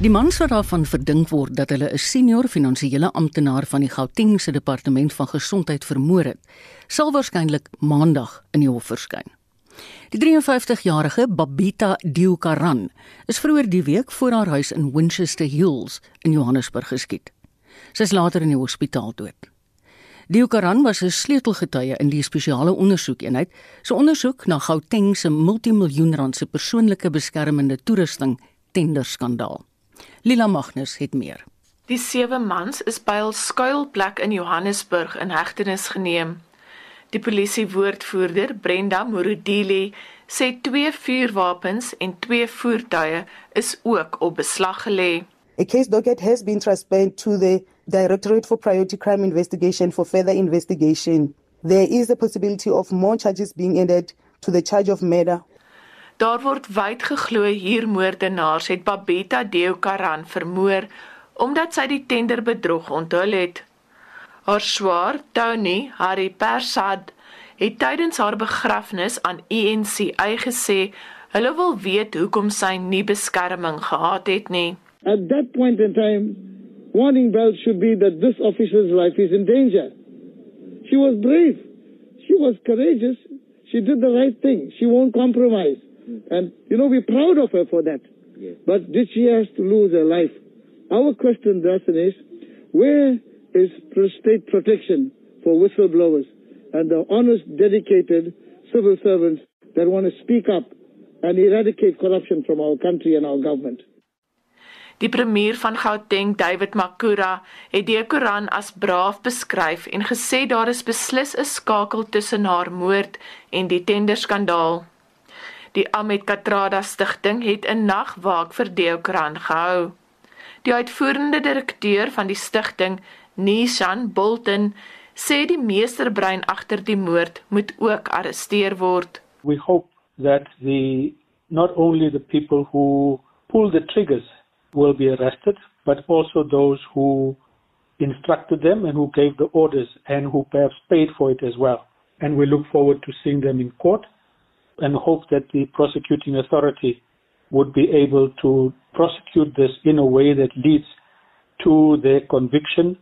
Die mans wat daarvan verdink word dat hulle 'n senior finansiële amptenaar van die Gautengse departement van gesondheid vermoor het, sal waarskynlik maandag in die hof verskyn. Die 53-jarige Babita Diukaran is vroeër die week voor haar huis in Winchester Hills in Johannesburg geskiet. Sy is later in die hospitaal dood. Diukaran was 'n sleutelgetuie in die spesiale ondersoekeenheid se ondersoek na Gauteng se multimiljoen rand se persoonlike beskermende toerusting tenderskandaal. Lila Magnus het meer. Die sewe mans is by hul skuilplek in Johannesburg in hegtenis geneem. Die polisie woordvoerder Brenda Morudili sê twee vuurwapens en twee voertuie is ook op beslag gelê. A case docket has been transferred to the Directorate for Priority Crime Investigation for further investigation. There is a possibility of more charges being added to the charge of murder Daar word wyd geglo huurmoordenaars het Babetta Deokaran vermoor omdat sy die tender bedrog onthul het. Haar swaar, Tony Harry Persad, het tydens haar begrafnis aan UNCA gesê hulle wil weet hoekom sy nie beskerming gehad het nie. At that point in time, warning bells should be that this officer's life is in danger. She was brave. She was courageous. She did the right thing. She won't compromise. And, you know, we're proud of her for that. Yes. But did she have to lose her life? Our question, Dustin, is where is state protection for whistleblowers and the honest, dedicated civil servants that want to speak up and eradicate corruption from our country and our government? Die premier van Gauteng, David Makura, het die Koran as braaf beskryf en gesê daar is beslis 'n skakel tussen haar moord en die tenderskandaal. Die Ahmed Katrada Stichting het 'n nagwaak vir Deokran gehou. Die uitvoerende direkteur van die stigting, Nishan Bolton, sê die meesterbrein agter die moord moet ook arresteer word. We hope that the not only the people who pull the triggers will be arrested, but also those who instructed them and who gave the orders and who perhaps paid for it as well. And we look forward to seeing them in court and hope that the prosecuting authority would be able to prosecute this in a way that leads to their conviction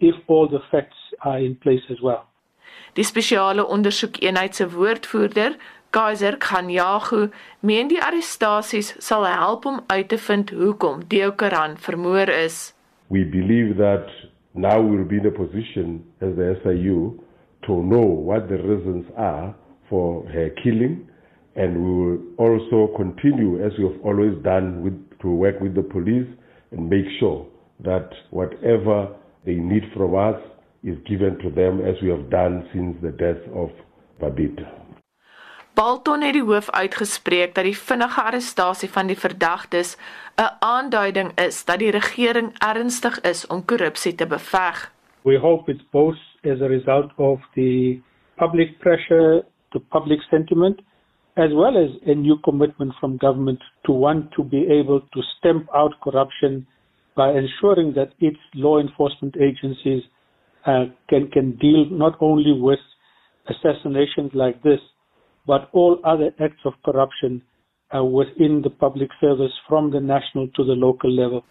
if all the facts are in place as well. Die spesiale ondersoekeenheid se woordvoerder, Kaiser Khanyagu, meen die arrestasies sal help om uit te vind hoekom Deokaran vermoor is. We believe that now we'll be in a position as the SIU to know what the reasons are for her killing and we will also continue as we have always done with, to work with the police and make sure that whatever they need from us is given to them as we have done since the death of Babita. Balton het die hoof uitgespreek dat die vinnige arrestasie van die verdagtes 'n aanduiding is dat die regering ernstig is om korrupsie te beveg. We hope it's both as a result of the public pressure, the public sentiment as well as a new commitment from government to want to be able to stamp out corruption by ensuring that its law enforcement agencies uh, can, can deal not only with assassinations like this, but all other acts of corruption uh, within the public service from the national to the local level.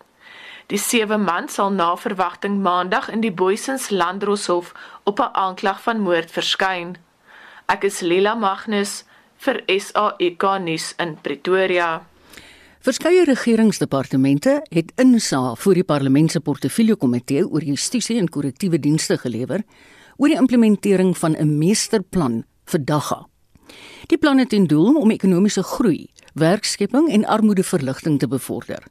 Die sewe man sal na verwagting maandag in die Boysens Landdroshof op 'n aanklag van moord verskyn. Ek is Lila Magnus vir SAK nuus in Pretoria. Verskeie regeringsdepartemente het insaag voor die parlement se portefeuljekomitee oor justisie en korrektiewe dienste gelewer oor die implementering van 'n meesterplan vir Dagga. Die plan het ten doel om ekonomiese groei, werkskepping en armoedeverligting te bevorder.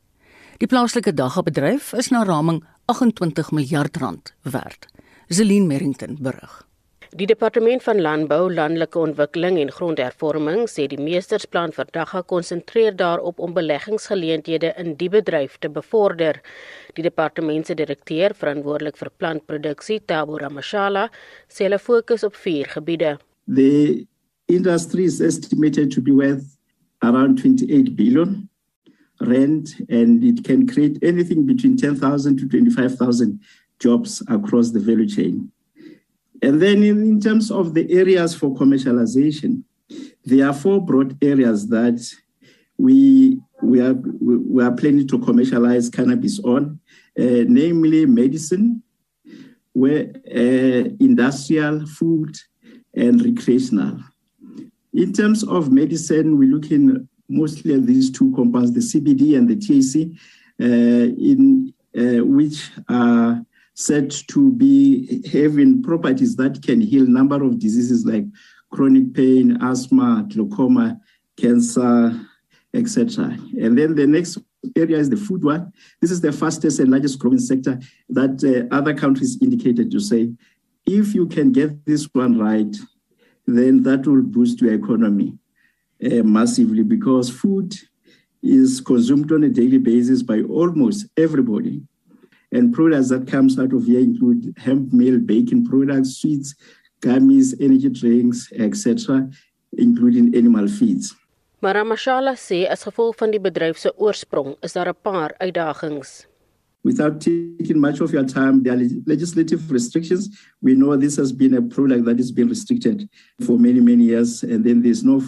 Die plaaslike Dagga bedryf is na raming 28 miljard rand werd. Zelin Merrington berig. Die departement van landbou, landelike ontwikkeling en grondhervorming sê die meestersplan vir Dagga konsentreer daarop om beleggingsgeleenthede in die bedryf te bevorder. Die departement se direkteur verantwoordelik vir plantproduksie, Tabo Ramashala, sê hulle fokus op vier gebiede. The industry is estimated to be worth around 28 billion rand and it can create anything between 10,000 to 25,000 jobs across the value chain. And then in, in terms of the areas for commercialization, there are four broad areas that we we are we are planning to commercialize cannabis on, uh, namely medicine, where uh, industrial, food, and recreational. In terms of medicine, we're looking mostly at these two compounds, the CBD and the THC, uh, in uh, which are said to be having properties that can heal a number of diseases like chronic pain, asthma, glaucoma, cancer, etc. And then the next area is the food one. This is the fastest and largest growing sector that uh, other countries indicated to say, if you can get this one right, then that will boost your economy uh, massively because food is consumed on a daily basis by almost everybody. And products that comes out of here include hemp meal, baking products, sweets, gummies, energy drinks, etc., including animal feeds. Maar Mashala sê as gevolg van die bedryf se oorsprong is daar 'n paar uitdagings. Without taking much of your time, there are legislative restrictions. We know this has been a product that has been restricted for many, many years, and then there's no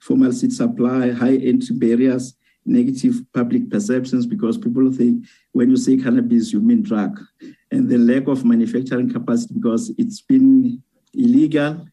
formal seed supply, high entry barriers, negative public perceptions because people think when you say cannabis, you mean drug, and the lack of manufacturing capacity because it's been illegal.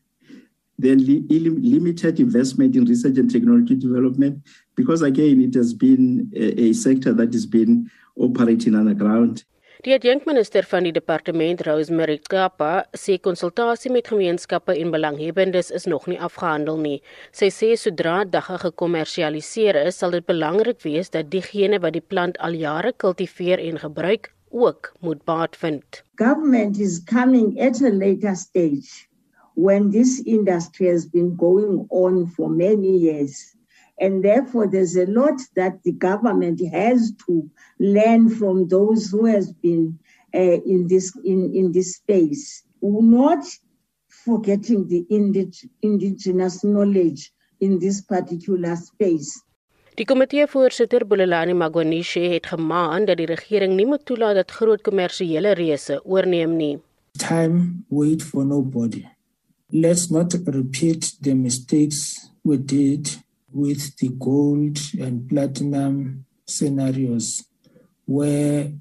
Then li- limited investment in research and technology development, because again, it has been a, a sector that has been operating on the ground. Die adjunkminister van die departement Rosemary Kapa sê konsultasie met gemeenskappe en belanghebbendes is nog nie afgehandel nie. Sy sê sodra dagga gekommersialiseer is, sal dit belangrik wees dat diegene wat die plant al jare kultiveer en gebruik, ook moet baat vind. Government is coming at a later stage when this industry has been going on for many years. And therefore, there's a lot that the government has to learn from those who has been uh, in this in, in this space. Not forgetting the indig indigenous knowledge in this particular space. Die komiteevoorsitter Bulelani Magwanishe het gemaan dat die regering nie moet toelaat dat groot kommersiële reëse oorneem nie. Time wait for nobody. Let's not repeat the mistakes we did with the gold and platinum scenarios where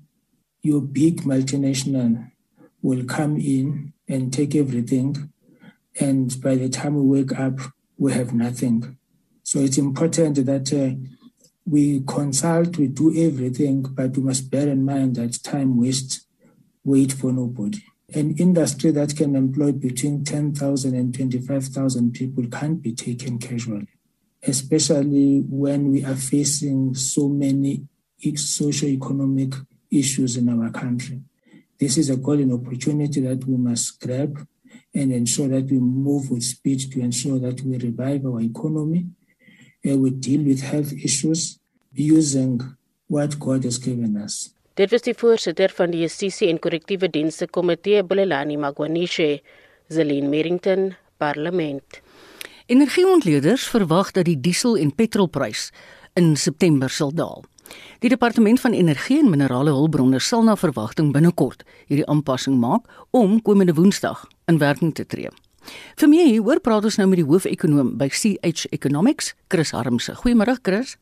your big multinational will come in and take everything and by the time we wake up we have nothing. So it's important that uh, we consult we do everything but we must bear in mind that time waste, wait for nobody. An industry that can employ between 10,000 and 25,000 people can't be taken casually especially when we are facing so many socio-economic issues in our country. This is a golden opportunity that we must grab and ensure that we move with speed to ensure that we revive our economy and we deal with health issues using what God has given us. Dit was die voorsitter van die Justisie en Korrektiewe Dienste Komitee, Bulelani Magwanishe, Zelin Merrington, Parlement. Energieontleeders verwag dat die diesel- en petrolprys in September sal daal. Die departement van energie en minerale hulpbronne sal na verwagting binnekort hierdie aanpassing maak om komende Woensdag in werking te tree. Vir meer hieroor praat ons nou met die hoofekonoom by CH Economics, Chris Harmse. Goeiemôre Chris.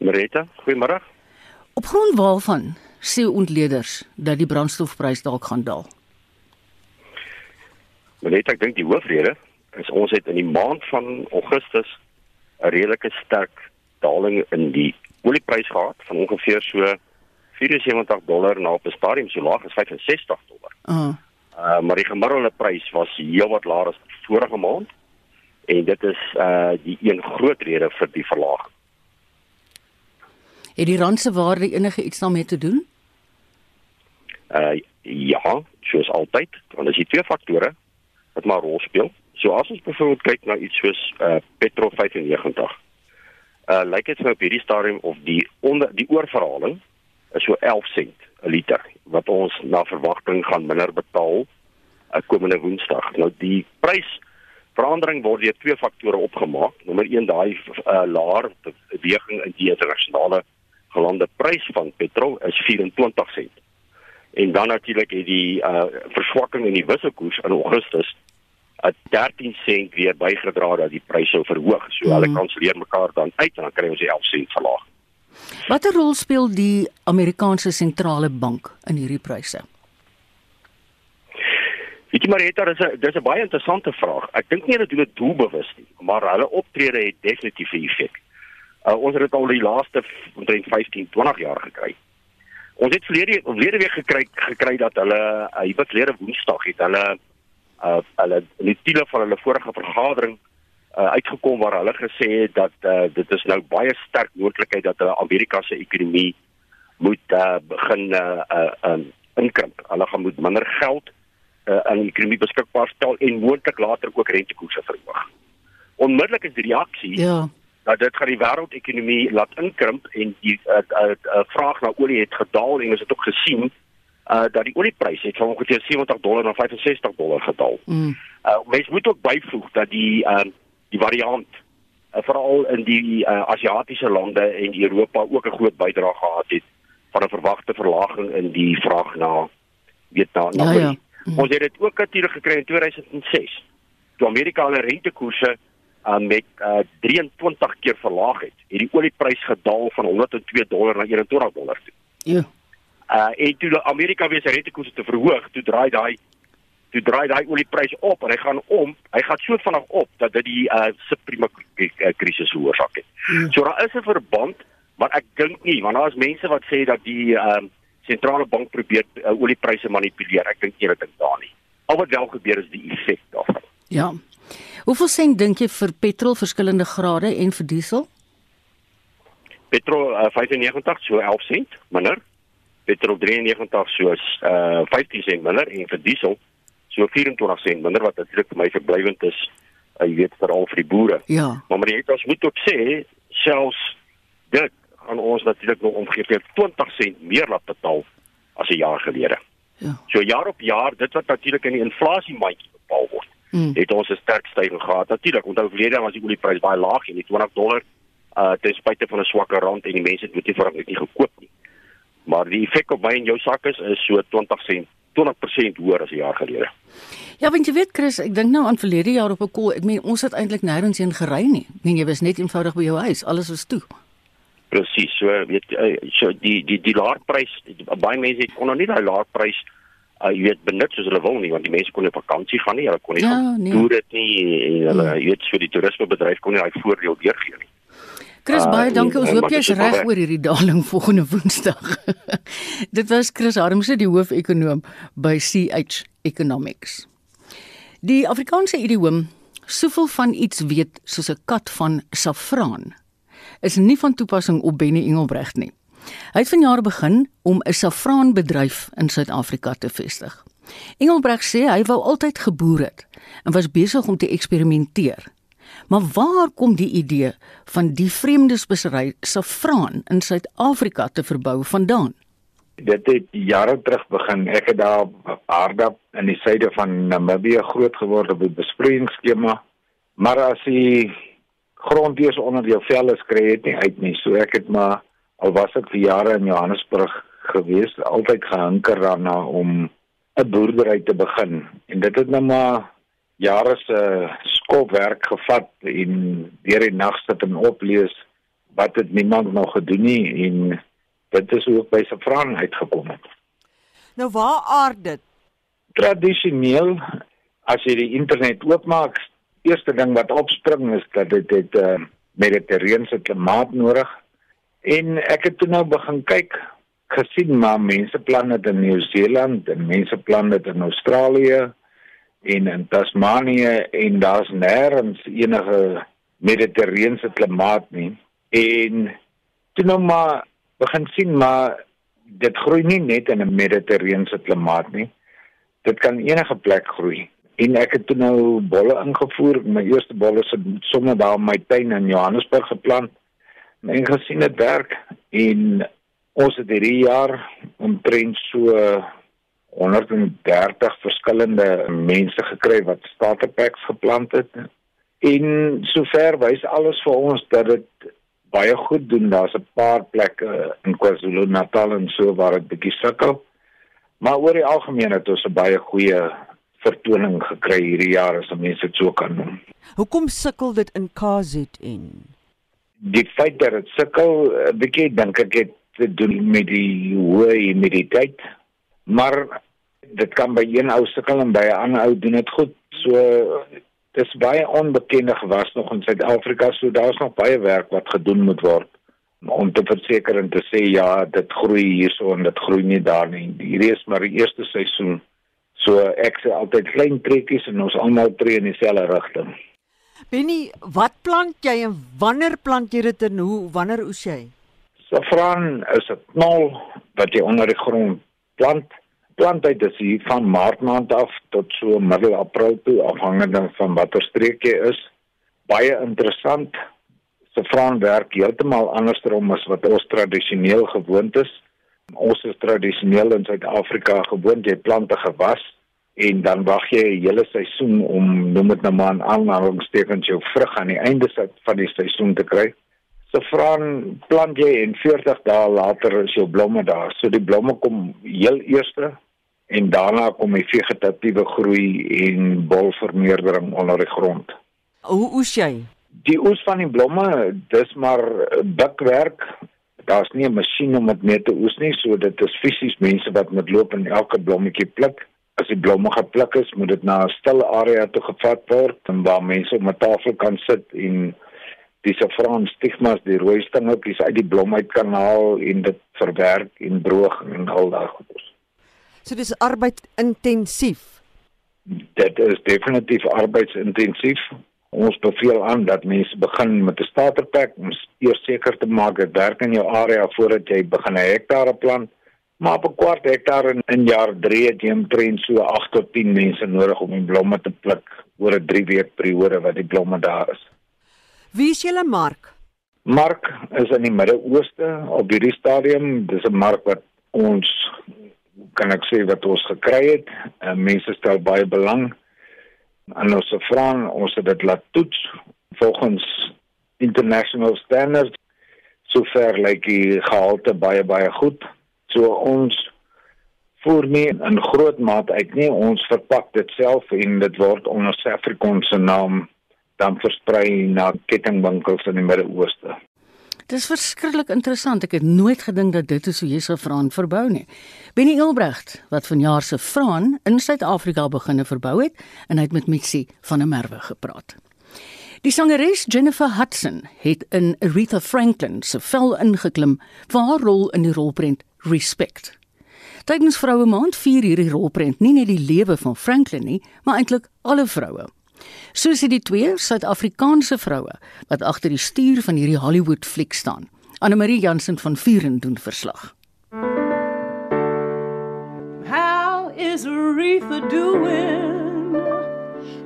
Marita, goeiemôre. Op grond waarvan sê ontleeders dat die brandstofprys dalk gaan daal? Marita, ek dink die hoofrede is ons het in die maand van Augustus 'n redelike sterk daling in die olieprys gehad van ongeveer so 74 dollar na op 'n stadium so laag as 65 dollar. Uh. Uh maar die gemiddelde prys was heelwat laer as vorige maand en dit is uh die een groot rede vir die verlaging. Het die rand se waarde enige iets daarmee te doen? Uh ja, soos altyd, want as jy twee faktore wat maar rol speel. So as ons byvoorbeeld kyk na iets soos uh petrol 95. Uh lyk dit vir op hierdie stadium of die onder die oorverhaling is so 11 sent 'n liter wat ons na verwagting gaan minder betaal uh, komende Woensdag. Nou die prys verandering word deur twee faktore opgemaak. Nommer 1 daai uh laer beweging in die internasionale gelande prys van petrol is 24 sent. En dan natuurlik het die uh verswakking in die wisselkoers in Augustus 13 sent weer bygedra dat die pryse sou verhoog. So mm. hulle kanselleer mekaar dan uit en dan kry ons die 11 sent verlaag. Watter rol speel die Amerikaanse sentrale bank in hierdie pryse? Weet jy Marita, dis 'n dis 'n baie interessante vraag. Ek dink nie hulle doen dit doelbewus nie, maar hulle optrede het definitief 'n effek. Uh, ons het dit al die laaste omtrent 15, 20 jaar gekry. Ons het verlede verlede week gekry gekry dat hulle uh, hier wat verlede Woensdag het hulle uh, hulle in die tiele van hulle vorige vergadering uh, uitgekom waar hulle gesê het dat uh, dit is nou baie sterk moontlikheid dat hulle Amerika se ekonomie moet uh, begin uh, uh, um, inkrimp. Hulle gaan moet minder geld uh, aan die ekonomie beskikbaar stel en moontlik later ook rentekoerse verhoog. Onmiddellik is die reaksie Ja. dat dit gaan die wêreldekonomie laat inkrimp en die uh, uh, uh, vraag na olie het gedaal en ons het ook gesien uh dat die oliepryse het van ongeveer 70 dollar na 65 dollar gedaal. Mm. Uh mens moet ook byvoeg dat die uh die variant uh, veral in die uh, Asiatiese lande en Europa ook 'n groot bydrae gehad het van 'n verwagte verlaging in die vraag na weet na na Ja, olie. ja. Mm. Ons het dit ook natuurlik gekry in 2006. Toe Amerika hulle rentekoerse uh, met uh, 23 keer verlaag het, het die olieprys gedaal van 102 dollar na 21 dollar toe. Ja. Uh en toe Amerika weer sy rentekoerse te verhoog, toe draai daai toe draai daai olieprys op en hy gaan om, hy gaan so vinnig op dat dit die uh subprime k- krisis veroorsaak het. Hmm. So daar is 'n verband, maar ek dink nie want daar is mense wat sê dat die ehm uh, sentrale bank probeer uh, oliepryse manipuleer. Ek dink nie dit dink daar nie. Al wat wel gebeur is die effek daarvan. Ja. Hoeveel sent dink jy vir petrol verskillende grade en vir diesel? Petrol uh, 95 so 11 sent minder. Petrol 93 soos uh 15 sent minder en vir diesel so 24 sent minder wat natuurlik vir my verblywend is. Uh, jy weet veral vir die boere. Ja. Maar maar jy het ons moet ook sê selfs dit gaan ons natuurlik nog ongeveer 20 sent meer laat betaal as 'n jaar gelede. Ja. So jaar op jaar, dit wat natuurlik in die inflasiemandjie bepaal word, Mm. het ons 'n sterk stygings gehad. Natuurlik, onthou verlede jaar was die olieprys baie laag en die 20 dollar uh ten spyte van 'n swakker rand en die mense het dit nie vir nie gekoop nie. Maar die effek op my en jou sak is is so 20 sent 20% hoër as 'n jaar gelede. Ja, want jy weet Chris, ek dink nou aan verlede jaar op 'n kol. Ek meen ons het eintlik nêrens heen gery nie. Ek meen jy was net eenvoudig by jou huis. Alles was toe. Presies. So weet uh, so die die die laerprys baie mense kon nog nie daai laerprys uh, jy weet benut soos hulle wil nie want die mense kon nie op vakansie gaan nie, hulle kon nie Ja, gaan nee. toer dit nie en hulle jy weet so die toerismebedryf kon nie daai voordeel deurgee nie. Chris, Ah, baie dankie. Ons hoop jy's reg oor hierdie daling volgende Woensdag. Dit was Chris Harmse, die hoofekonoom by CH Economics. Die Afrikaanse idioom soveel van iets weet soos 'n kat van saffraan is nie van toepassing op Benny Engelbregt nie. Hy het vanjaar begin om 'n saffraanbedryf in Suid-Afrika te vestig. Engelbregt sê hy wou altyd geboer het en was besig om te eksperimenteer. Maar waar kom die idee van die vreemde spesery saffraan in Suid-Afrika te verbou vandaan? Dit het jare terug begin. Ek het daar Aardap in die suide van Namibië groot geword op 'n besproeiingsskema. Maar as die grond eers onder jou vel is, kry jy dit nie uit nie. So ek het maar al was ek vir jare in Johannesburg gewees, altyd gehinker daarna om 'n boerdery te begin. En dit het nou maar jare se skopwerk gevat en deur die nag sit en oplees wat het niemand nog gedoen nie en dit is ek by Safran uitgekom het. Nou waar aard dit? Tradisioneel as jy die internet oopmaak, eerste ding wat opspring is dat dit het 'n uh, mediterrane klimaat nodig. En ek het toe nou begin kyk gesien maar mense plan dit in Nieu-Seeland en mense plan dit in Australië en in Tasmanië en daar's nêrens enige mediterrane klimaat nie. En toe nou maar begin sien maar dit groei nie net in 'n mediterrane klimaat nie. Dit kan enige plek groei. En ek het toe nou bolle ingevoer. My eerste bolle se sommer daar in my tuin in Johannesburg geplant. En gesien dit werk en ons het hierdie jaar omtrent so 130 verskillende mense gekry wat starterpacks geplant het. En sover wys alles vir ons dat dit baie goed doen. Daar's 'n paar plekke in KwaZulu-Natal en so waar dit bietjie sukkel. Maar oor die algemeen het ons 'n baie goeie vertoning gekry hierdie jaar as mense dit so kan noem. Hoekom sukkel dit in KZN? Die feit dat dit sukkel, 'n bietjie dink ek het te doen met die hoë humiditeit, maar dit kan by een ou sukkel en by 'n ander ou doen dit goed. So dis baie onbekende gewas nog in Suid-Afrika, so daar's nog baie werk wat gedoen moet word om te verseker en te sê ja, dit groei hierso en dit groei nie daar nie. Hierdie is maar die eerste seisoen. So ek sê altyd klein trekkies en ons almal tree in dieselfde rigting. Benny, wat plant jy en wanneer plant jy dit en hoe wanneer oes jy? Safran is 'n knol wat jy onder die grond plant. Plantheid is hier van Maart maand af tot so middel April toe afhangende van watter streek jy is. Baie interessant. Safran werk heeltemal andersom as wat ons tradisioneel gewoond is. Ons is tradisioneel in Suid-Afrika gewoond jy plant 'n gewas en dan wag jy 'n hele seisoen om noem dit nou maar 'n aanhalingstekens jou vrug aan die einde van die seisoen te kry. Safran plant jy en 40 dae later is jou blomme daar. So die blomme kom heel eerste en daarna kom die vegetatiewe groei en bolvermeerdering onder die grond. Hoe oes jy? Die oes van die blomme, dis maar bikwerk. Daar's nie 'n masjien om dit mee te oes nie, so dit is fisies mense wat moet loop en elke blommetjie pluk. As die blomme gepluk is, moet dit na 'n stil area toe gevat word en waar mense op 'n tafel kan sit en die safran stigmas, die rooi stingeltjies uit die blom uit kan haal en dit verwerk en droog en al daai goeders. So dis arbeid intensief. Dit is definitief arbeidsintensief. Ons beveel aan dat mense begin met 'n starterpak om eers seker te maak dit werk in jou area voordat jy begin 'n hektare plant. Maar op 'n kwart hektaar in, in jaar 3 het jy omtrent so 8 tot 10 mense nodig om die blomme te pluk oor 'n 3 week periode wat die blomme daar is. Wie is julle mark? Mark is in die Midde-Ooste op hierdie stadium. Dis 'n mark wat ons kan ek sê wat ons gekry het. En mense stel baie belang aan ons safran. Ons het dit laat toets volgens international standards. Sover lyk die gehalte baie baie goed. So ons voer nie in groot mate uit nie. Ons verpak dit self en dit word onder Safricon se naam dan versprei na kettingwinkels in die Midde-Ooste. Dis verskriklik interessant. Ek het nooit gedink dat dit is hoe jy se vraan verbou nie. Benny Ilbrecht wat vanjaar se vraan in Suid-Afrika beginne verbou het en hy het met Mitsi van der Merwe gepraat. Die sangeres Jennifer Hudson het in Aretha Franklin se vel ingeklim vir haar rol in die rolprent Respect. Tydens Vroue Maand vier hierdie rolprent nie net die lewe van Franklin nie, maar eintlik alle vroue. Soos die twee Suid-Afrikaanse vroue wat agter die stuur van hierdie Hollywood fliek staan. Anne Marie Jansen van Vuren doen verslag. How is Aretha doing?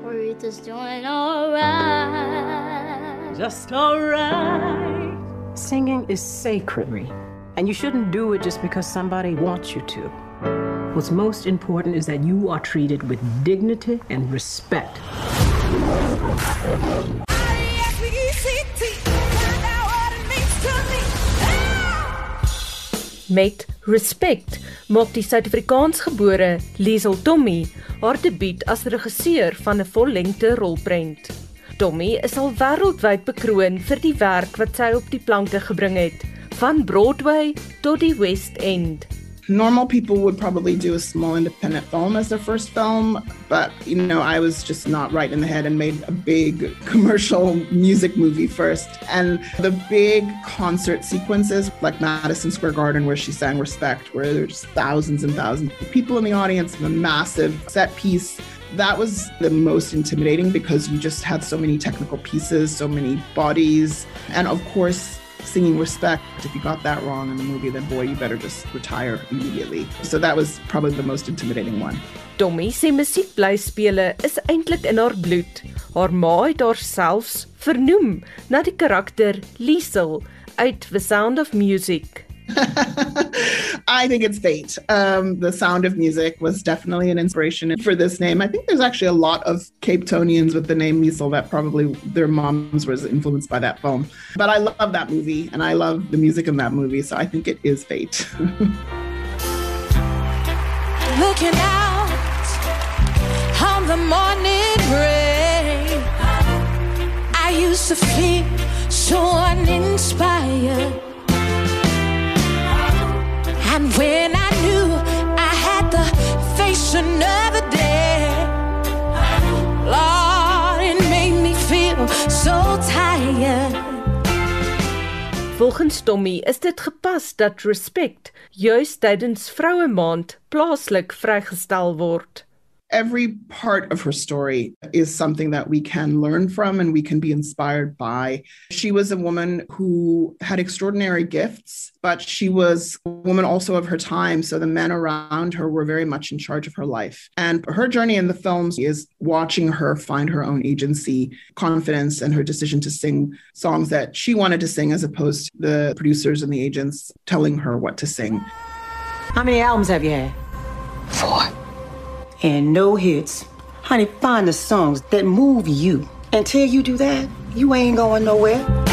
Aretha's doing alright. Just alright. Singing is sacred, and you shouldn't do it just because somebody wants you to. What's most important is that you are treated with dignity and respect. Met respect maak die Suid-Afrikaansgebore Liesel Tommy haar debuut as regisseur van 'n vollengte rolprent. Tommy is al wêreldwyd bekroon vir die werk wat sy op die planke gebring het, van Broadway tot die West End. Normal people would probably do a small independent film as their first film, but you know, I was just not right in the head and made a big commercial music movie first. And the big concert sequences, like Madison Square Garden, where she sang Respect, where there's thousands and thousands of people in the audience, and a massive set piece. That was the most intimidating because you just had so many technical pieces, so many bodies, and of course, singing respect. If you got that wrong in the movie, then boy, you better just retire immediately. So that was probably the most intimidating one. Tommy se musiekblyspele is eintlik in haar bloed. Haar ma het haar selfs vernoem na die karakter Liesel uit The Sound of Music. I think it's fate. Um, the sound of music was definitely an inspiration for this name. I think there's actually a lot of Cape Tonians with the name Miesel that probably their moms was influenced by that film. But I love that movie and I love the music in that movie, so I think it is fate. Looking out, how the morning rain. I used to feel so uninspired. And when I knew I had to face another day, Lord, it made me feel so tired. Volgens Tommy is dit gepas dat respect juis tydens Vroue Maand plaaslik vrygestel word. Every part of her story is something that we can learn from and we can be inspired by. She was a woman who had extraordinary gifts, but she was a woman also of her time. So the men around her were very much in charge of her life. And her journey in the films is watching her find her own agency, confidence, and her decision to sing songs that she wanted to sing as opposed to the producers and the agents telling her what to sing. How many albums have you had? Four and no hits. Honey, find the songs that move you. Until you do that, you ain't going nowhere.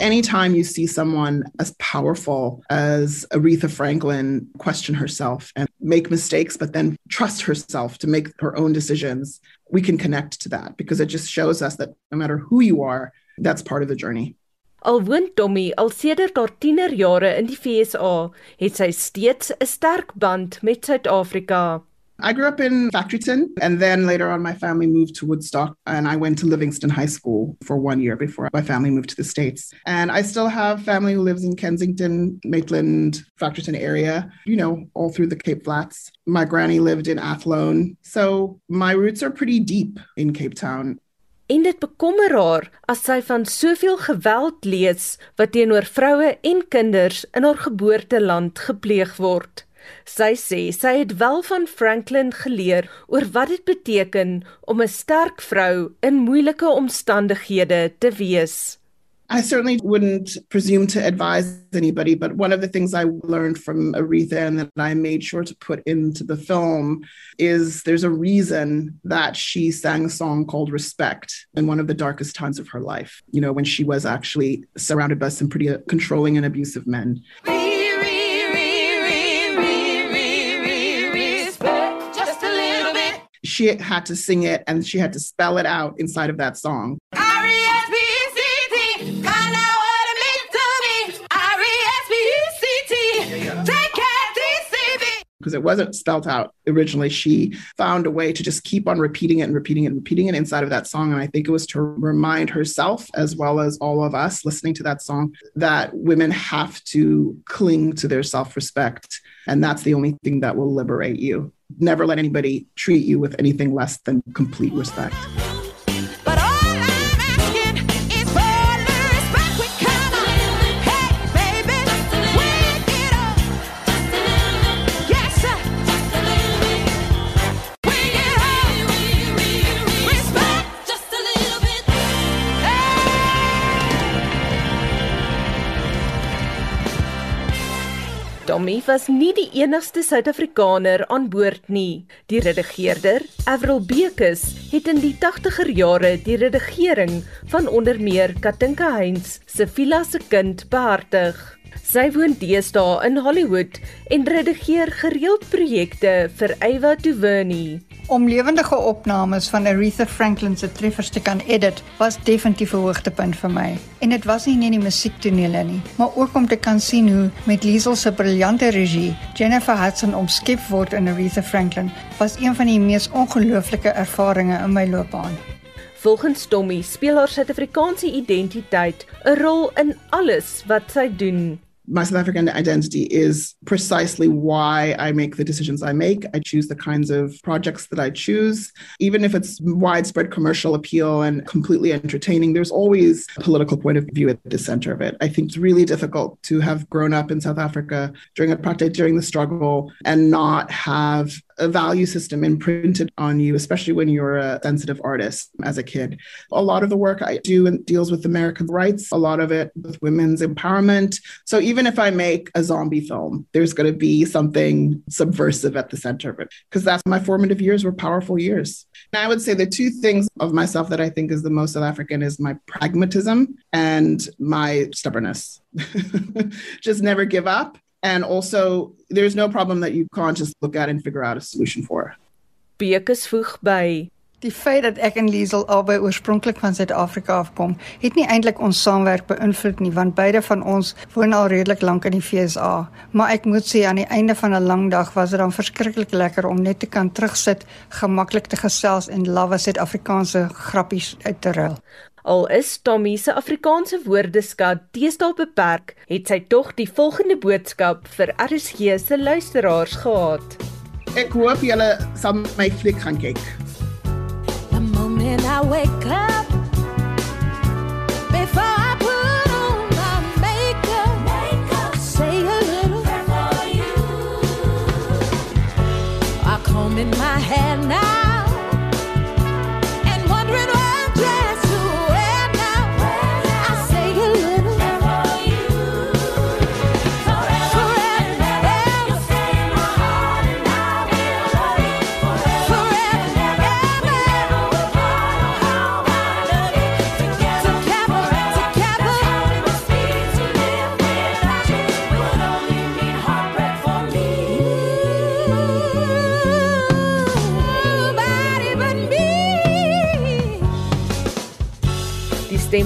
Anytime you see someone as powerful as Aretha Franklin question herself and make mistakes, but then trust herself to make her own decisions, we can connect to that because it just shows us that no matter who you are, that's part of the journey. Al woon Tommy al sedert haar tienerjare in die FSA, het sy steeds 'n sterk band met Suid-Afrika. I grew up in Factoryton, and then later on, my family moved to Woodstock, and I went to Livingston High School for one year before my family moved to the States. And I still have family who lives in Kensington, Maitland, Factoryton area, you know, all through the Cape Flats. My granny lived in Athlone. So my roots are pretty deep in Cape Town. En dit bekommer haar as sy van soveel geweld lees wat teenoor vroue en kinders in haar geboorteland gepleeg word. Sy sê sy het wel van Franklin geleer oor wat dit beteken om 'n sterk vrou in moeilike omstandighede te wees. I certainly wouldn't presume to advise anybody, but one of the things I learned from Aretha and that I made sure to put into the film is there's a reason that she sang a song called Respect in one of the darkest times of her life, you know, when she was actually surrounded by some pretty controlling and abusive men. She had to sing it and she had to spell it out inside of that song. Because it wasn't spelled out originally. She found a way to just keep on repeating it and repeating it and repeating it inside of that song. And I think it was to remind herself, as well as all of us listening to that song, that women have to cling to their self respect. And that's the only thing that will liberate you never let anybody treat you with anything less than complete respect. Tommy was nie die enigste Suid-Afrikaner aan boord nie. Die redigeerder, Avril Bekes, het in die 80er jare die redigering van onder meer Katinka Heinz se Villa se kind behartig. Sy woon deesdae in Hollywood en redigeer gereeld projekte vir Ava DuVernay. Om lewendige opnames van Aretha Franklin se treffers te kan edit, was definitief 'n hoogtepunt vir my. En dit was nie net die musiektonele nie, maar ook om te kan sien hoe met Liesel se briljante regie Jennifer Hudson omskep word in Aretha Franklin, was een van die mees ongelooflike ervarings in my loopbaan. Volgens Tommy speel haar Suid-Afrikaanse identiteit 'n rol in alles wat sy doen. My South African identity is precisely why I make the decisions I make. I choose the kinds of projects that I choose. Even if it's widespread commercial appeal and completely entertaining, there's always a political point of view at the center of it. I think it's really difficult to have grown up in South Africa during apartheid, during the struggle, and not have a value system imprinted on you, especially when you're a sensitive artist as a kid. A lot of the work I do deals with American rights, a lot of it with women's empowerment. So even if I make a zombie film, there's going to be something subversive at the center of it because that's my formative years were powerful years. And I would say the two things of myself that I think is the most South African is my pragmatism and my stubbornness. just never give up. And also, there's no problem that you can't just look at and figure out a solution for. Beekes voeg by Die feit dat ek en Liesel albei oorspronklik van Suid-Afrika afkom, het nie eintlik ons saamwerk beïnvloed nie, want beide van ons woon al redelik lank in die FSA. Maar ek moet sê aan die einde van 'n lang dag was dit dan verskriklik lekker om net te kan terugsit, gemaklik te gesels en lawwe Suid-Afrikaanse grappies uit te ruil. Al is Tommy se Afrikaanse woordeskat teestal beperk, het sy tog die volgende boodskap vir RSG se luisteraars gehad. Ek hoop julle sal my fliek gaan kyk. The moment I wake up, before I put on my makeup, say a little prayer for you. I comb in my hair now,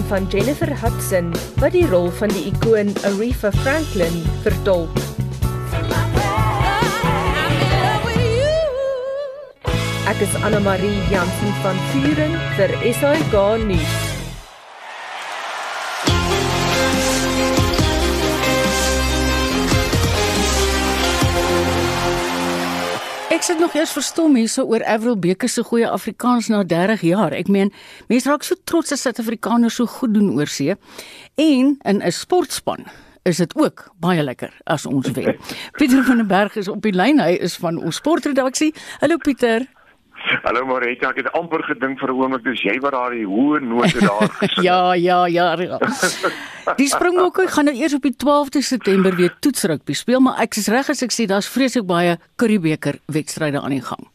van Jennifer Hudson wat die rol van die ikoon Aretha Franklin vertolk. Ek is Anna Marie Jansen van Vuren vir SAK nuus. Sit nog eers verstom hierso oor Avril Beker se goeie Afrikaans na 30 jaar. Ek meen, mense raak so trots as Suid-Afrikaners so goed doen oor see. En in 'n sportspan is dit ook baie lekker as ons wen. Pieter van den Berg is op die lyn. Hy is van ons sportredaksie. Hallo Pieter. Hallo Marita, ek het amper gedink vir 'n oomblik dis jy wat daar die hoë note daar gesing. ja, ja, ja, ja. Die Springbokke gaan nou eers op die 12de September weer toetsrugby speel, maar ek is reg as ek sê daar's vreeslik baie Curriebeeker wedstryde aan die gang.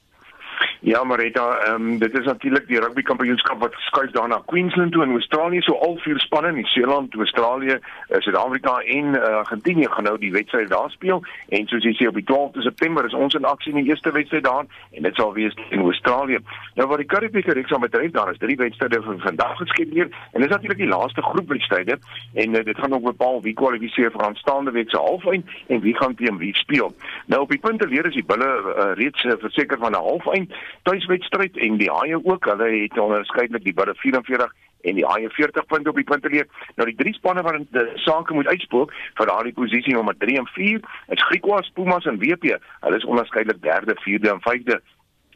Ja, Marita, ehm um, dit is natuurlik die rugby kampioenskap wat skuif daar na Queensland toe in Australië. So al vier spanne, Nieu-Seeland, Australië, uh, Suid-Afrika en uh, Argentinië gaan nou die wedstryd daar speel. En soos jy sê op die 12de September is ons in aksie in die eerste wedstryd daar en dit sal wees in Australië. Nou wat die Curriebeeker reeks aan betref, daar is drie wedstryde vir vandag geskeduleer en dit is natuurlik die laaste groepwedstryde en uh, dit gaan ook bepaal wie kwalifiseer vir aanstaande week se halfeind en wie gaan teen wie speel. Nou op die punte leer is die bulle uh, reeds uh, verseker van 'n halfeind tuiswedstryd en die haie ook. Hulle het onderskeidelik die bulle 44 en die haie 40 punte op die punte leer. Nou die drie spanne wat die sake moet uitspook vir daardie posisie nommer 3 en 4 is Griquas, Pumas en WP. Hulle is onderskeidelik derde, vierde en vyfde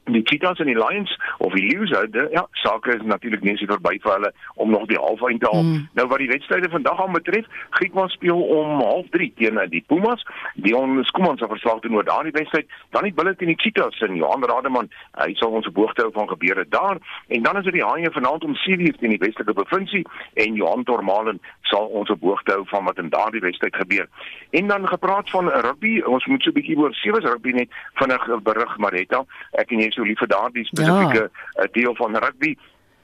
die Cheetahs en die Lions of die Lions hulle ja sake is natuurlik nie so verby vir hulle om nog die halfeind te haal. Mm. Nou wat die wedstryde vandag aan betref, Griekman speel om 0:30 teen die Pumas. Dion Skuman se verslag doen oor daardie wedstryd, dan die Bulls teen die Cheetahs en Johan Rademan, hy sal ons boogte hou van gebeure daar en dan is dit die Haie vanaand om 7:00 teen die Weselike provinsie en Johan Tormalen sal ons boogte hou van wat in daardie wedstryd gebeur. En dan gepraat van rugby, ons moet so 'n bietjie oor sewe rugby net vinnig berig Maretta. Ek en jy so lief vir daardie spesifieke ja. deel van rugby.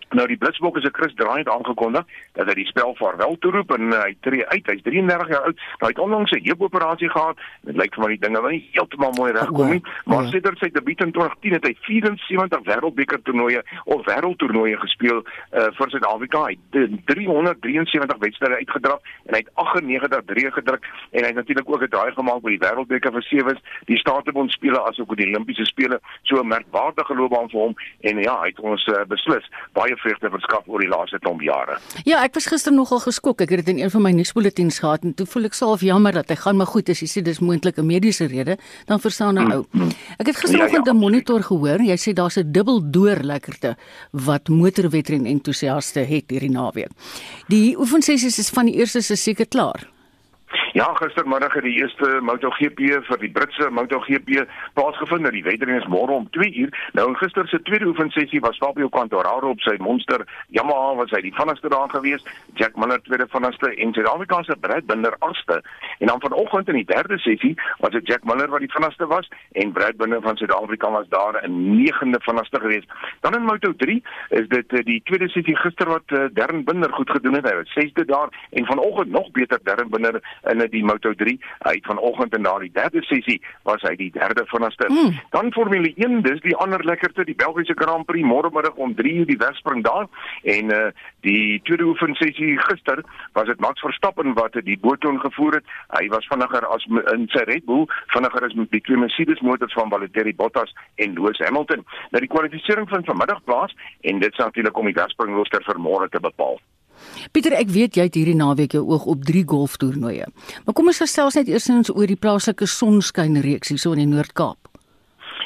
Nou die Blitsbok is 'n Chris Draai het aangekondig dat hy die spel vaarwel toeroep en uh, hy tree uit. Hy's 33 jaar oud. Nou, hy het onlangs 'n heupoperasie gehad. Dit lyk vir my die dinge wil nie heeltemal mooi regkom nie, maar ja. sedert sy debuut in 2010 het hy 74 wêreldbeker toernooie of wêreldtoernooie gespeel uh, vir Suid-Afrika. Hy het 373 wedstryde uitgedraf en hy het 98 drie gedruk en hy het natuurlik ook 'n draai gemaak by die wêreldbeker vir sewes, die Statebond spele asook die Olimpiese spele. So 'n merkwaardige loopbaan vir hom en ja, hy het ons uh, beslis baie vreugde verskaf oor die laaste klomp jare. Ja, ek was gister nogal geskok. Ek het dit in een van my nuusbulletins gehad en toe voel ek self jammer dat hy gaan maar goed as jy sê dis moontlik 'n mediese rede, dan verstaan nou ou. Ek het gisteroggend ja, ja, 'n monitor gehoor. Jy sê daar's 'n dubbel door lekkerte wat motorwedren entoesiaste het hierdie naweek. Die oefensessies is van die eerste se seker klaar. Ja, gistermiddag het die eerste MotoGP vir die Britse MotoGP plaasgevind. Nou die wedren is môre om 2 uur. Nou gister se tweede oefensessie was Fabio Quartararo op sy monster Yamaha was hy die vinnigste daar gewees. Jack Miller tweede vinnigste en Suid-Afrikaanse Brad Binder agste. En dan vanoggend in die derde sessie was dit Jack Miller wat die vinnigste was en Brad Binder van Suid-Afrika was daar in negende vinnigste gewees. Dan in Moto3 is dit uh, die tweede sessie gister wat uh, Darren Binder goed gedoen het. Hy was sesde daar en vanoggend nog beter Darren Binder in die Moto3. Hy het vanoggend in daardie derde sessie was hy die derde vinnigste. Mm. Dan Formule 1, dis die ander lekkerte, die Belgiese Grand Prix môremiddag om 3:00 die wegspring daar en uh, die tweede oefensessie gister was dit Max Verstappen wat die boot gevoer het. Hy was vinniger as in sy Red Bull, vinniger as met die twee Mercedes motors van Valtteri Bottas en Lewis Hamilton. Nou die kwalifikasie vind vanmiddag plaas en dit sal natuurlik om die wegspringrooster vir môre te bepaal. Pieter, ek weet jy het hierdie naweek jou oog op 3 golftoernooie. Maar kom ons gesels net eers oor die plaaslike sonskynreeks hier so in die Noord-Kaap.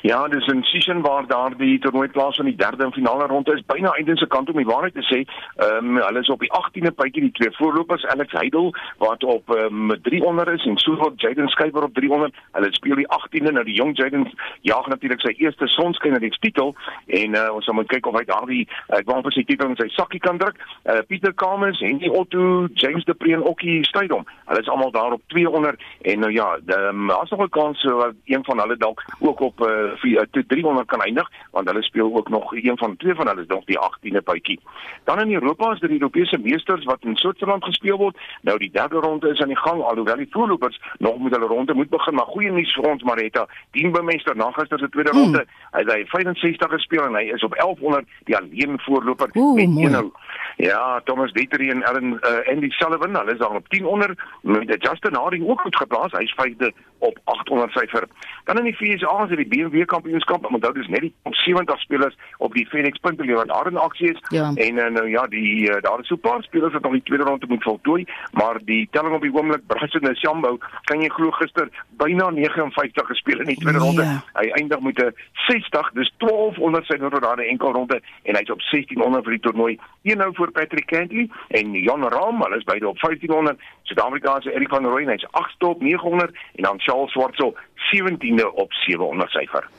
Ja, dis 'n season waar daar die toernooi plaas van die derde en finale ronde is byna einde se kant om die waarheid te sê. Ehm um, hulle is op die 18de puitjie die twee voorlopers Alex Heidel wat op ehm um, 300 is en Seward Jaden Skyper op 300. Hulle speel die 18de nou die jong Jaden jaag natuurlik sy eerste sonskynreeks titel en uh, ons moet kyk of hy daardie ek wou vir sy titel in sy sakkie kan druk. Uh, Pieter Kamers en die Otto James de Preen Okkie Stadium. Hulle is almal daar op 200 en nou ja, ehm daar's nog 'n kans so een van hulle dalk ook op uh, vir tot 300 kan eindig want hulle speel ook nog een van twee van hulle is nog die 18de bytjie. Dan in Europa is dit die Europese meesters wat in Switserland gespeel word. Nou die derde ronde is aan die gang alhoewel die voorlopers nog met hulle ronde moet begin, maar goeie nuus vir ons Marita. Dienbemeester na gister se tweede ronde, hmm. hy het 65 gespeel en hy is op 1100 die alleen voorloper Oeh, met een nou. Ja, Thomas Dietery en Aaron uh, Andy Sullivan, hulle is daar op 10 onder met Justin Harding ook goed geplaas. Hy's vyfde op 800 syfer. Dan in die VSA is dit die BMW kampioenskap. Onthou dis net die top 70 spelers op die Phoenix punte lewer daar in aksie is. Ja. En uh, nou ja, die uh, daar is so 'n paar spelers wat nog die tweede ronde moet voltooi, maar die telling op die oomblik Bryson Shambo, kan jy glo gister byna 59 gespeel in die tweede nee. ronde. Hy eindig met 'n 60, dis 1200 sy nou daar 'n enkel ronde en hy's op 1600 vir die toernooi. Een nou voor Patrick Cantley en Jon Rahm, hulle is beide op 1500. Suid-Afrikaanse Erik van Rooyen, hy's 8ste op 900 en dan Charles Swartsel 17de op 700 syfer.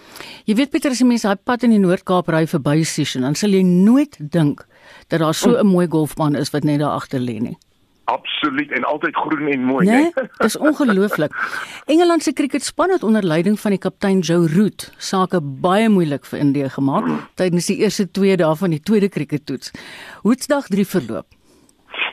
Jy weet Pieter as jy mense daai pad in die Noord-Kaap ry verby Session, dan sal jy nooit dink dat daar so 'n mooi golfbaan is wat net daar agter lê nie. Absoluut en altyd groen en mooi, nee. Dis ongelooflik. Engeland se kriketspan het onder leiding van die kaptein Joe Root sake baie moeilik vir Indië gemaak tydens die eerste 2 dae van die tweede krikettoets. Hoetsdag 3 verloop.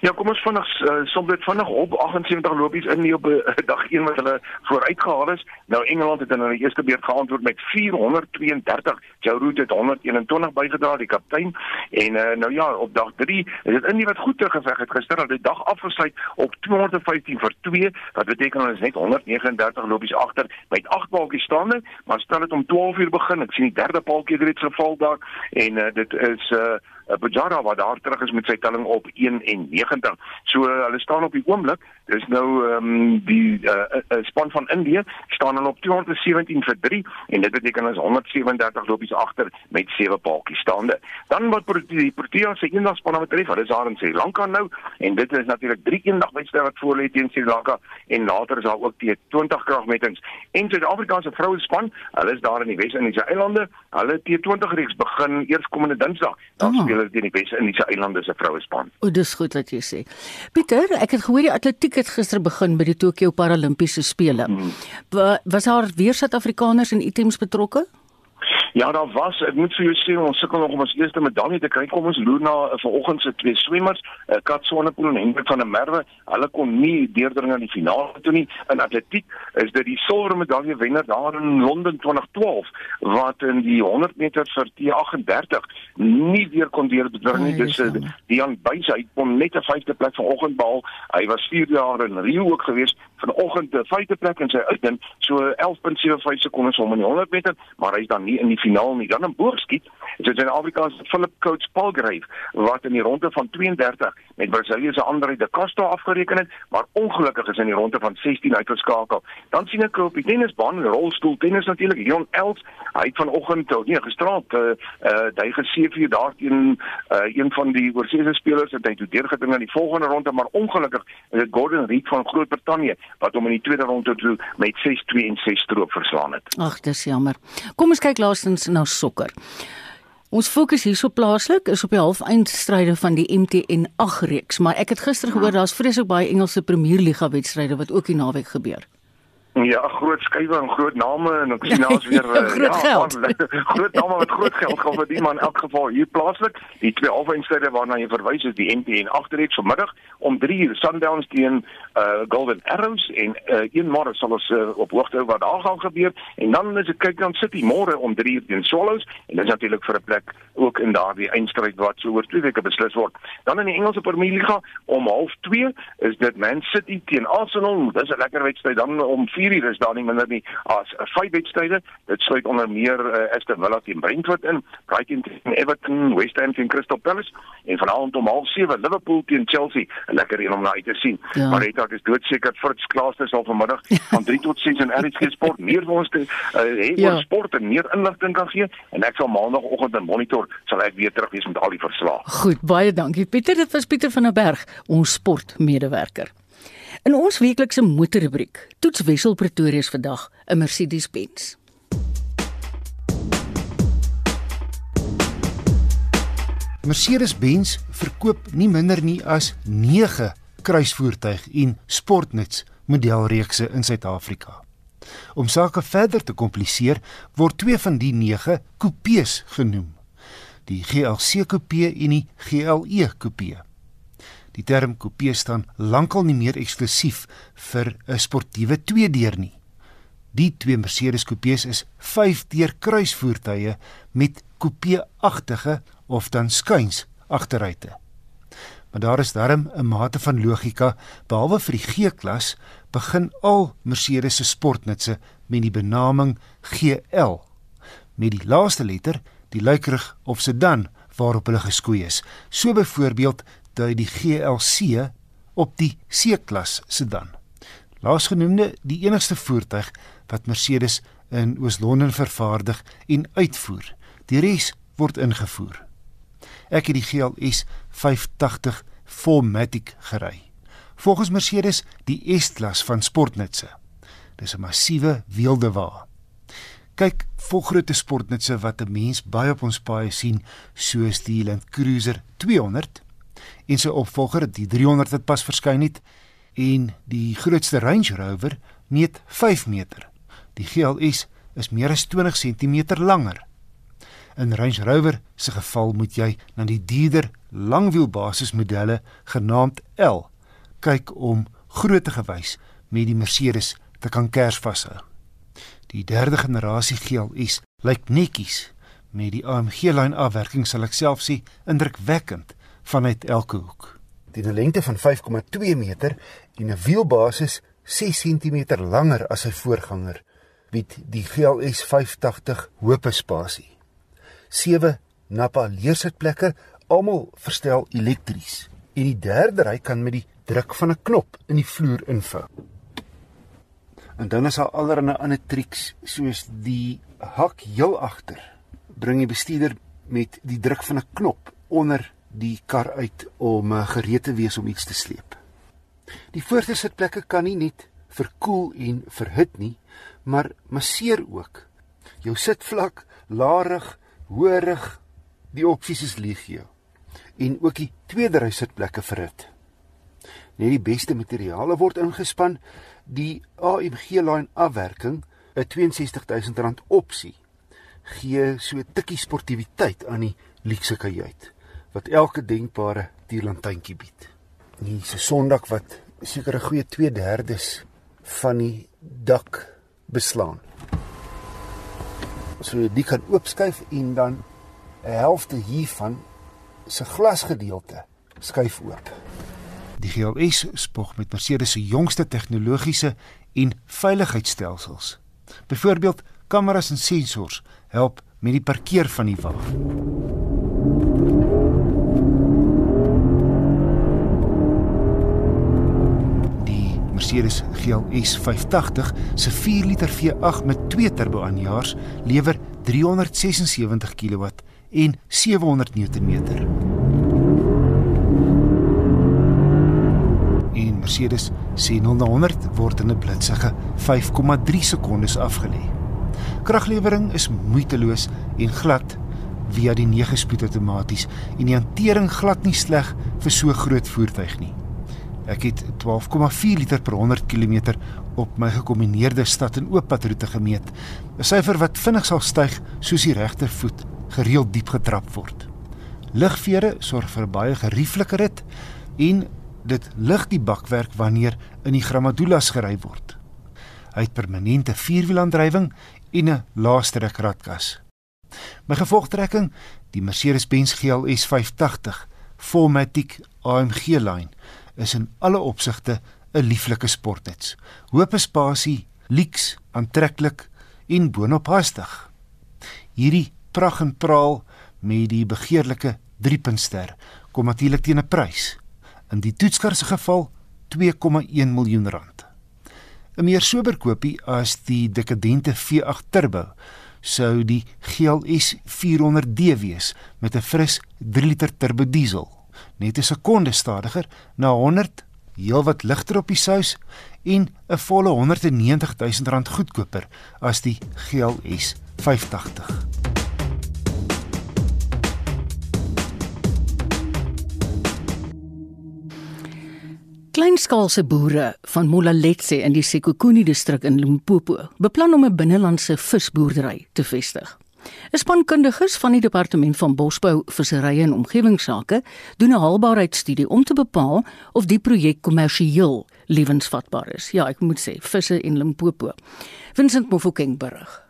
Ja, kom ons vinnig uh, som dit vinnig op 78 lopies in nie op uh, dag 1 wat hulle vooruitgehaal is. Nou Engeland het in hulle eerste beurt geantwoord met 432. Joe Root het 121 bygedra, die kaptein. En uh, nou ja, op dag 3 is dit Indië wat goed teruggeveg het gister. Hulle het die dag afgesluit op 215 vir 2, wat beteken hulle is net 139 lopies agter met 8 balkies staande, maar stel dit om 12 uur begin. Ek sien die derde balkie het reeds geval daar en uh, dit is uh, Bujara wat daar terug is met sy telling op 91. So uh, hulle staan op die oomblik, dis nou ehm um, die uh, uh, span van Indië staan hulle op 217 vir 3 en dit beteken is 137 lopies agter met 7 paaltjies staande. Dan wat die Protea se eendagspan betref, hulle is daar in Sri Lanka nou en dit is natuurlik drie eendagwedstryde wat voor lê teen Sri Lanka en later is daar ook die 20 kragmetings. En Suid-Afrika se vroue span, hulle is daar in die Wes-Indiese eilande. Hulle T20 reeks begin eers komende Dinsdag. Dan oh. speel hulle teen die Wes-Indiese eilande se vroue span. O, dis goed wat jy sê. Pieter, ek het gehoor die atletiek het gister begin by die Tokio Paralimpiese spele. Hmm. Was daar weer Suid-Afrikaners en items betrokke? Ja, daar was, ek moet vir jou sê, ons sukkel nog om ons eerste medalje te kry. Kom ons loer na uh, vanoggend se twee swemmers, uh, Kat Sonnepoel en Hendrik van der Merwe. Hulle kon nie deurdring aan die finale toe nie. In atletiek is dit die silwer medalje wenner daar in Londen 2012 wat in die 100 meter vir T38 nie weer kon deurdring nie. Dis uh, Dian Buys, hy kon net 'n vyfde plek vanoggend behaal. Hy was 4 jaar in Rio ook gewees vanoggend 'n vyfde plek in sy uitdin, so 11.75 sekondes om in die 100 meter, maar hy is dan nie in die finaal nie. Dan in boogskiet, is dit in Afrika se Philip Coach Palgrave wat in die ronde van 32 met Brasilië se Andre de Castro afgereken het, maar ongelukkig is in die ronde van 16 uitgeskakel. Dan sien ek op die tennisbaan, rolstoel tennis natuurlik Leon Els, hy het vanoggend, nee, gisterand, uh, uh hy gesien daar teen uh een van die oorseese spelers het hy toe deurgedring aan die volgende ronde, maar ongelukkig is dit Gordon Reed van Groot-Brittanje wat hom in die tweede ronde toe met 6-2 en 6 stroop verslaan het. Ag, dis jammer. Kom ons kyk laastens na sokker. Ons fokus hierso plaaslik is op die halfeindstryde van die MTN 8 reeks, maar ek het gister gehoor daar's vreeslik baie Engelse Premierliga wedstryde wat ook die naweek gebeur. Ja, groot skuwe en groot name en ek sien daar's weer uh, Groot geld. man, groot name wat groot geld gaan verdien maar in elk geval hier plaaslik. Die twee halfeindstryde waarna jy verwys is die MTN 8 reeks vanmiddag om 3 uur Sundowns teen uh Golden Arrows en uh een môre sal ons uh, op hoogte hou wat daar gaan gebeur en dan is dit kyk dan City môre om 3 uur teen Swallows en dit is natuurlik vir 'n plek ook in daardie eindstryd wat so oor twee weke beslis word. Dan in die Engelse Premier Liga om 0.30 is dit Man City teen Arsenal. Dis 'n lekker wedstryd dan om 4 uur is daar nie minder nie as vyf wedstryde. Dit sluit onder meer uh, Aston Villa teen Brentford in, Brighton teen Everton, West Ham teen Crystal Palace en vanaand om 0.7 Liverpool teen Chelsea. 'n Lekker een om na uit te sien. Ja. Maar dit is doodseker Fritz Klaaster sal vanmiddag van 3 tot 6 in RSG Sport meer vir ons te uh, hê Ja. oor sport en meer inligting kan gee en ek sal maandagooggend in Monitor sal ek weer terug wees met al die verslae. Goed, baie dankie Pieter. Dit was Pieter van der Berg, ons sportmedewerker. In ons weeklikse motorrubriek toets Wessel Pretoria se vandag 'n Mercedes-Benz. Mercedes-Benz verkoop nie minder nie as 9 kruisvoertuig en sportnuts modelreekse in Suid-Afrika. Om sake verder te kompliseer, word twee van die 9 coupés genoem. Die GLC coupé en die GLE coupé. Die term coupé staan lankal nie meer eksklusief vir 'n sportiewe tweedeur nie. Die twee Mercedes coupés is 5-deur kruisvoertuie met coupé-agtige of dan skuins agteruite. Maar daar is darm 'n mate van logika, behalwe vir die G-klas begin al Mercedes se sportnutse met die benaming GL met die laaste letter, die luikerig of sedan waarop hulle geskoei is. So byvoorbeeld dui die GLC op die C-klas sedan. Laasgenoemde die enigste voertuig wat Mercedes in Oos-London vervaardig en uitvoer. Die res word ingevoer. Ek het die GLS 580 4MATIC gery. Volgens Mercedes die S-klas van sportnutse. Dis 'n massiewe weelde wa. Kyk, volgrootte sportnutse wat 'n mens baie op ons paaie sien, soos die Land Cruiser 200 en sy opvolger die 300 wat pas verskyn het en die grootste Range Rover meet 5 meter. Die GLS is meer as 20 cm langer. In Range Rover se geval moet jy na die duurder langwielbasismodelle genaamd L kyk om grootte gewys met die Mercedes te kan kers vashou. Die derde generasie GLS lyk netjies met die AMG-lyn afwerking sal ek self sê indrukwekkend vanuit elke hoek. Teen 'n lengte van 5,2 meter en 'n wielbasis 6 cm langer as sy voorganger, bied die GLS 580 hoë spasie. 7 Napa leersitplekke, almal verstel elektries. En die derde ry kan met die druk van 'n knop in die vloer invou. En dan is daar allerlei ander triks soos die hak heel agter. Bring die bestuurder met die druk van 'n knop onder die kar uit om uh, gereed te wees om iets te sleep. Die voorste sitplekke kan nie net verkoel en verhit nie, maar masseer ook. Jou sitvlak, laarig, hoërig, die opsies is legio. En ook die tweede ry sitplekke verhit. Net die beste materiale word ingespan. Die AMG line afwerking, 'n R62000 opsie, gee so 'n tikkie sportiwiteit aan die luukse kajuit wat elke denkbare tierlantuintjie bied. Hier is 'n sondak wat seker 'n goeie 2/3 van die dak beslaan. So die kan oopskuif en dan 'n helfte hiervan se glasgedeelte skuif oop. Die GLS spog met Mercedes se jongste tegnologiese en veiligheidsstelsels. Byvoorbeeld kameras en sensors help met die parkeer van die wa. Die Mercedes GLS 580 se 4 liter V8 met 2 turbo aanjaars lewer 376 kW en 700 Nm. En Mercedes sê 0 na 100 word in 'n blitsige 5,3 sekondes afgelê. Kraglewering is moeiteloos en glad via die 9-spoed outomaties en die hantering glad nie sleg vir so groot voertuig nie. Ek het 12,4 liter per 100 km op my gekombineerde stad en oop padroete gemeet. 'n Syfer wat vinnig sal styg soos die regtervoet gereeld diep getrap word. Ligvere sorg vir baie gerieflike rit en dit lig die bakwerk wanneer in die Gramadulas gery word. Hy het permanente vierwielaandrywing en 'n laastrek ratkas. My gevolgtrekking, die Mercedes-Benz GLS 580 4MATIC AMG lyn, is in alle opsigte 'n lieflike sportnuts. Hoop spasie, lyks, aantreklik en boonop hastig. Hierdie pragt en praal met die begeerlike 3-puntster kom natuurlik teen 'n prys. In die toetskar se geval 2,1 miljoen rand. 'n Meer sober koopie as die dekadente V8 Turbo sou die GLS 400D wees met 'n fris 3 liter turbo diesel. Net 'n sekonde stadiger na 100, heelwat ligter op die sous en 'n volle 190 000 rand goedkoper as die GLS 580. Kleinskaalse boere van Molaletse in die Sekhukhune distrik in Limpopo beplan om 'n binnelandse visboerdery te vestig. 'n Span kundiges van die Departement van Bosbou, Visserye en Omgewingsake doen 'n haalbaarheidstudie om te bepaal of die projek kommersieel lewensvatbaar is. Ja, ek moet sê, visse in Limpopo. Vincent Mofokeng berig.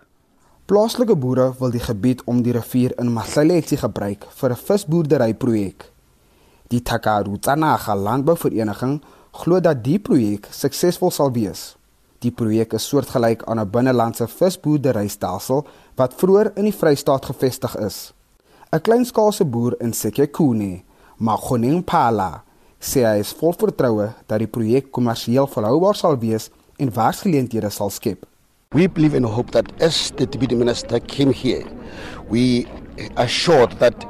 Plaaslike boere wil die gebied om die rivier in Mahlaletsi gebruik vir 'n visboerderyprojek. Die Takaru Tsanaga Landbouvereniging glo dat die projek suksesvol sal wees. Die projek is soortgelyk aan 'n binnelandse visboerderystelsel wat vroeër in die Vrystaat gevestig is. 'n Kleinskaalse boer in Sekhukhune, Magoneng Phala, sê hy is vol vertroue dat die projek kommersieel volhoubaar sal wees en werksgeleenthede sal skep. We believe and hope that as the deputy minister came here, we assured that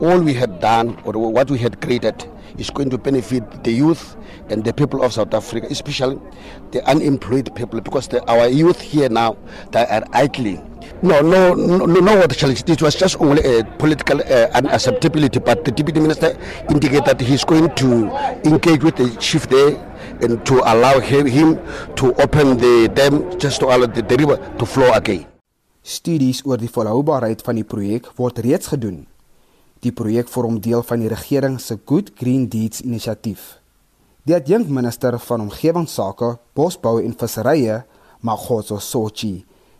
all we had done or what we had created is going to benefit the youth and the people of South Africa, especially the unemployed people, because the, our youth here now they are idling. No, no, no, no what challenge. It was just only a political uh, unacceptability, but the deputy minister indicated that he's going to engage with the chief there and to allow him, him to open the dam just to allow the, the river to flow again. Studies oor die volhoubaarheid van die projek word reeds gedoen. Die projek vorm deel van die regering se Good Green Deeds inisiatief. Die adjunkminister van omgewingsake, bosbou en visserye, Magotso Sochi,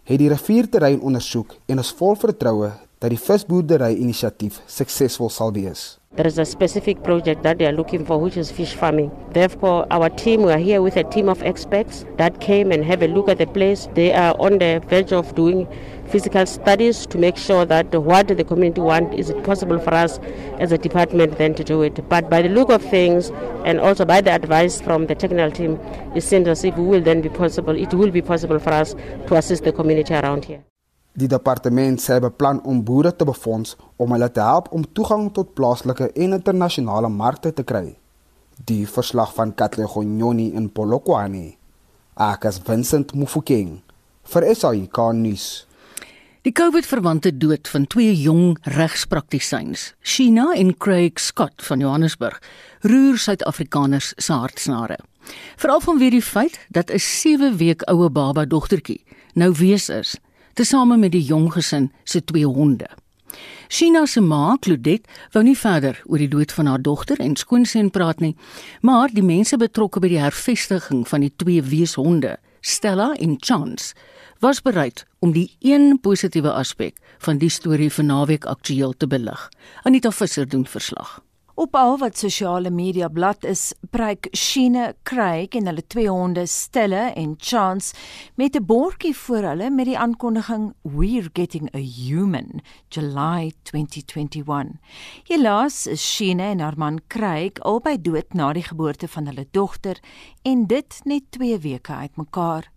het die rivierterrein ondersoek en is vol vertroue dat die visboerdery inisiatief suksesvol sal wees. There is a specific project that they are looking for, which is fish farming. Therefore, our team, we are here with a team of experts that came and have a look at the place. They are on the verge of doing physical studies to make sure that what the community want is it possible for us as a department then to do it. But by the look of things and also by the advice from the technical team, it seems as if it will then be possible, it will be possible for us to assist the community around here. Die departement sê beplan om boere te befonds om hulle te help om toegang tot plaaslike en internasionale markte te kry. Die verslag van Katle Gonyoni in Polokwane. Akas Vincent Mufokeng vir SAK nuus. Die COVID-verwante dood van twee jong regspraktisyns, Sheena en Craig Scott van Johannesburg, roer Suid-Afrikaners se hartsnare. Veral vanweë die feit dat 'n 7 week oue baba dogtertjie nou wees is, tesame met die jong gesin se twee honde. Sheena se ma, Claudette, wou nie verder oor die dood van haar dogter en skoonseun praat nie, maar die mense betrokke by die hervestiging van die twee weeshonde, Stella en Chance, was bereid om die een positiewe aspek van die storie vir naweek aktueel te belig. Anita Visser doen verslag. Op al wat sosiale media blad is, preek Sheena Craig en hulle twee honde Stella en Chance met 'n bordjie voor hulle met die aankondiging We're getting a human July 2021. Helaas is Sheena en haar man Craig albei dood na die geboorte van hulle dogter en dit net 2 weke uitmekaar.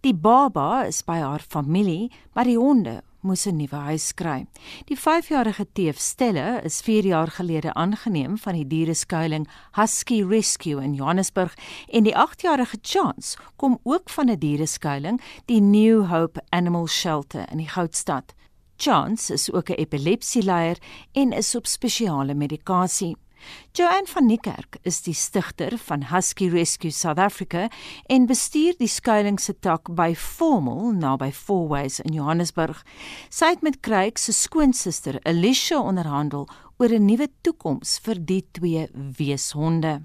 Die baba is by haar familie, maar die honde moes 'n nuwe huis kry. Die 5-jarige teef Stella is 4 jaar gelede aangeneem van die diereskuiling Husky Rescue in Johannesburg en die 8-jarige Chance kom ook van 'n diereskuiling, die New Hope Animal Shelter in die Goudstad. Chance is ook 'n epilepsieleier en is op spesiale medikasie. Joanne van Niekerk is die stigter van Husky Rescue South Africa en bestuur die skuilings se tak by Formal naby Fourways in Johannesburg. Sy het met Craig se skoonsister Alicia onderhandel oor 'n nuwe toekoms vir die twee weeshonde.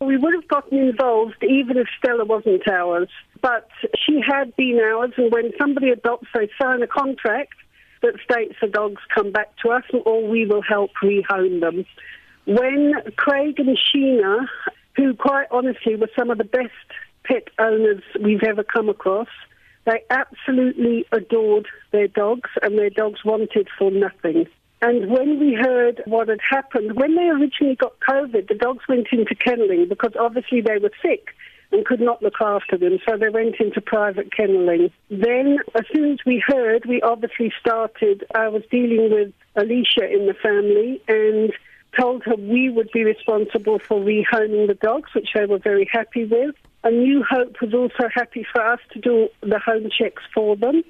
We would have gotten involved even if Stella wasn't ours, but she had been ours, and when somebody adopts, they sign a contract that states the dogs come back to us or we will help rehome them. When Craig and Sheena, who quite honestly were some of the best pet owners we've ever come across, they absolutely adored their dogs and their dogs wanted for nothing. And when we heard what had happened, when they originally got COVID, the dogs went into kenneling because obviously they were sick and could not look after them, so they went into private kenneling. Then, as soon as we heard, we obviously started. I was dealing with Alicia in the family and told her we would be responsible for rehoming the dogs, which they were very happy with. A New Hope was also happy for us to do the home checks for them.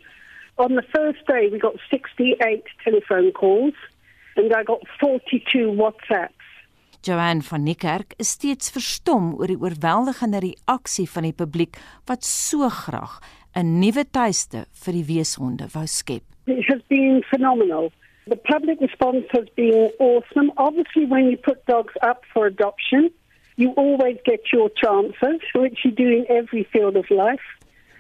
On the first day, we got 68 telephone calls and I got 42 WhatsApps. Joanne van Niekerk is steeds verstom oor die oorweldigende reaksie van die publiek wat so graag 'n nuwe tuiste vir die weeshonde wou skep. It has been phenomenal. The public response has been awesome. Obviously, when you put dogs up for adoption, you always get your chances, which you do in every field of life.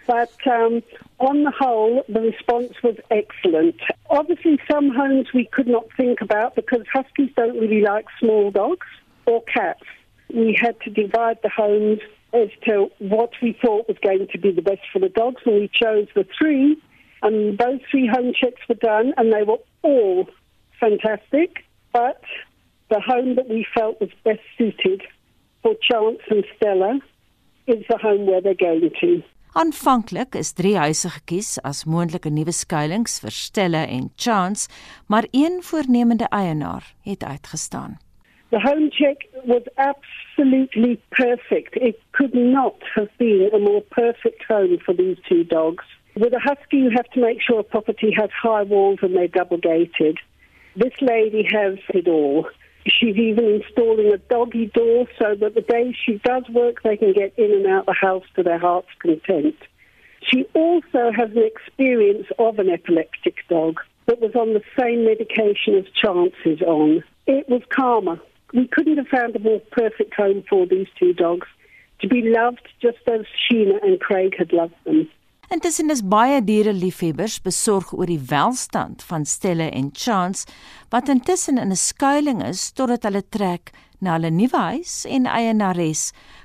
But um, on the whole, the response was excellent. Obviously, some homes we could not think about because huskies don't really like small dogs or cats. We had to divide the homes as to what we thought was going to be the best for the dogs, and we chose the three. And those three home checks were done, and they were all fantastic. But the home that we felt was best suited for Chance and Stella is the home where they're going to. Aanvanklik is drie huise gekies as moontlike nuwe skuilings vir Stella en Chance, maar een voornemende eienaar het uitgestaan. The home check was absolutely perfect. It could not have been a more perfect home for these two dogs. With a husky, you have to make sure a property has high walls and they're double gated. This lady has it all. She's even installing a doggy door so that the day she does work, they can get in and out the house to their heart's content. She also has an experience of an epileptic dog that was on the same medication as Chance is on. It was Karma. We couldn't have found a more perfect home for these two dogs to be loved just as Sheena and Craig had loved them. Intussen is baie diereliefhebbers besorg oor die welstand van Stella en Chance wat intussen in 'n skuilings is totdat hulle trek na hulle nuwe huis en eienares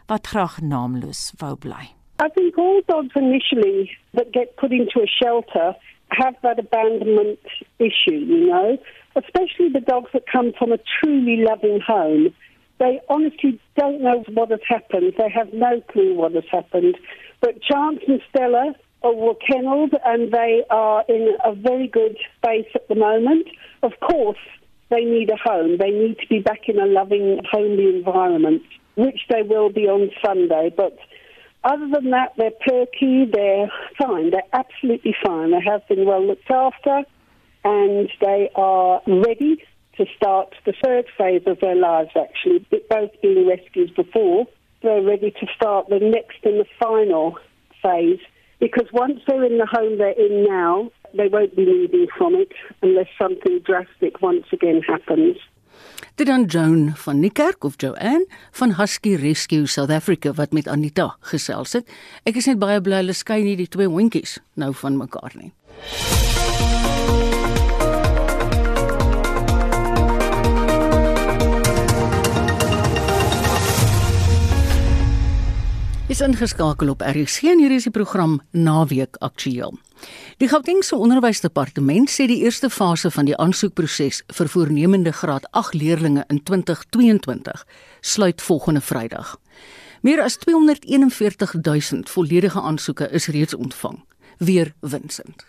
wat graag naamloos wou bly. I think all dogs initially that get put into a shelter have that abandonment issue, you know, especially the dogs that come from a truly loving home. They honestly don't know what has happened. They have no clue what has happened. But Chance and Stella were kennelled and they are in a very good space at the moment. Of course, they need a home. They need to be back in a loving, homely environment, which they will be on Sunday. But other than that, they're perky, they're fine, they're absolutely fine. They have been well looked after and they are ready to start the third phase of their lives, actually, both being rescued before. They're ready to start the next and the final phase because once they're in the home they're in now, they won't be moving from it unless something drastic once again happens. Dit dan Joan van Niekerk of Joanne van Husky Rescue South Africa wat met Anita gesels het. Ek is net baie bly hulle skei nie die twee hondjies nou van mekaar nie. Is ingeskakel op RC en hier is die program Naweek Aktueel. Die Gautengse Onderwysdepartement sê die eerste fase van die aansoekproses vir voornemende graad 8 leerdlinge in 2022 sluit volgende Vrydag. Meer as 241 000 volledige aansoeke is reeds ontvang. Weer winsend.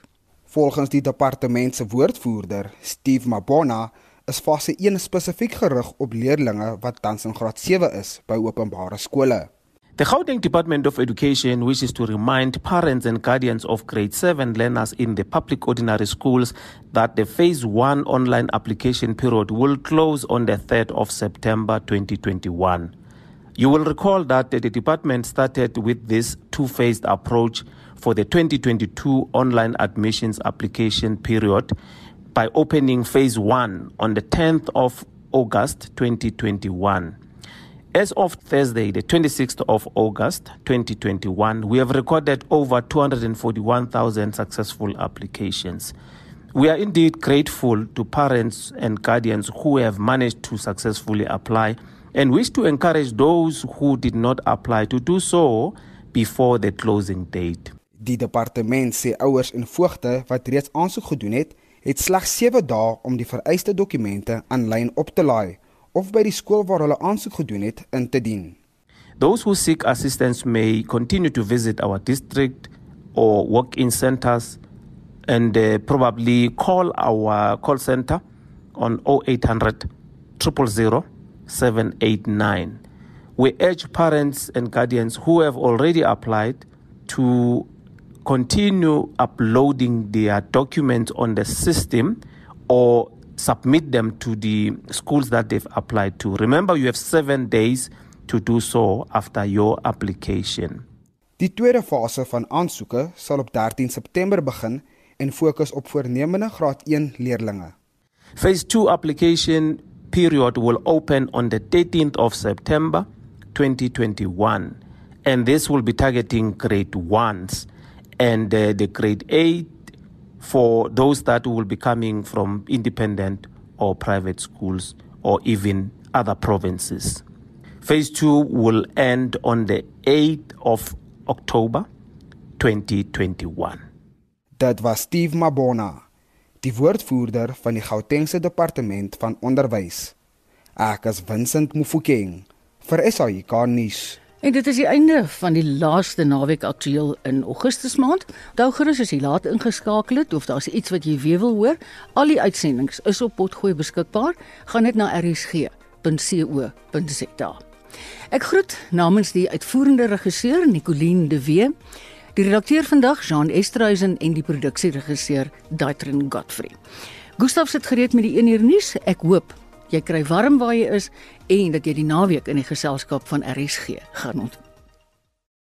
Volgens die departement se woordvoerder, Steve Mabona, is fase 1 spesifiek gerig op leerders wat tans in graad 7 is by openbare skole. The Gauteng Department of Education wishes to remind parents and guardians of grade 7 learners in the public ordinary schools that the phase 1 online application period will close on the 3rd of September 2021. You will recall that the department started with this two-phased approach for the 2022 online admissions application period by opening phase 1 on the 10th of August 2021. As of Thursday, the 26th of August 2021, we have recorded over 241,000 successful applications. We are indeed grateful to parents and guardians who have managed to successfully apply and wish to encourage those who did not apply to do so before the closing date. Die departement sê ouers en voogte wat reeds aansoek gedoen het, het slegs 7 dae om die vereiste dokumente aanlyn op te laai of by die skool waar hulle aansoek gedoen het in te dien. Those who seek assistance may continue to visit our district or walk-in centers and uh, probably call our call center on 0800 000 789. We urge parents and guardians who have already applied to continue uploading their documents on the system or submit them to the schools that they've applied to. Remember, you have seven days to do so after your application. Die tweede fase van aansoeke sal op 13 September begin en fokus op voornemende graad 1 leerdlinge. Phase 2 application period will open on the 13th of September 2021 and this will be targeting grade 1s and uh, the grade 8 for those that will be coming from independent or private schools or even other provinces. Phase 2 will end on the 8th of October 2021. Dit was Steve Mabona, die woordvoerder van die Gautengse Departement van Onderwys. Ek is Vincent Mufokeng vir SAK nuus. En dit is die einde van die laaste naweek aktueel in Augustus maand. Onthou gerus as jy laat ingeskakel het of daar's iets wat jy weer wil hoor, al die uitsendings is op potgooi beskikbaar. Gaan net na rsg.co.za. Ek groet namens die uitvoerende regisseur Nicoline de Wee, die redakteur vandag Jean Estreisen en die produksieregisseur Daitrin Godfrey. Gustaf sit gereed met die 1 uur nuus. Ek hoop jy kry warm waar jy is en dat jy die naweek in die geselskap van RSG gaan ont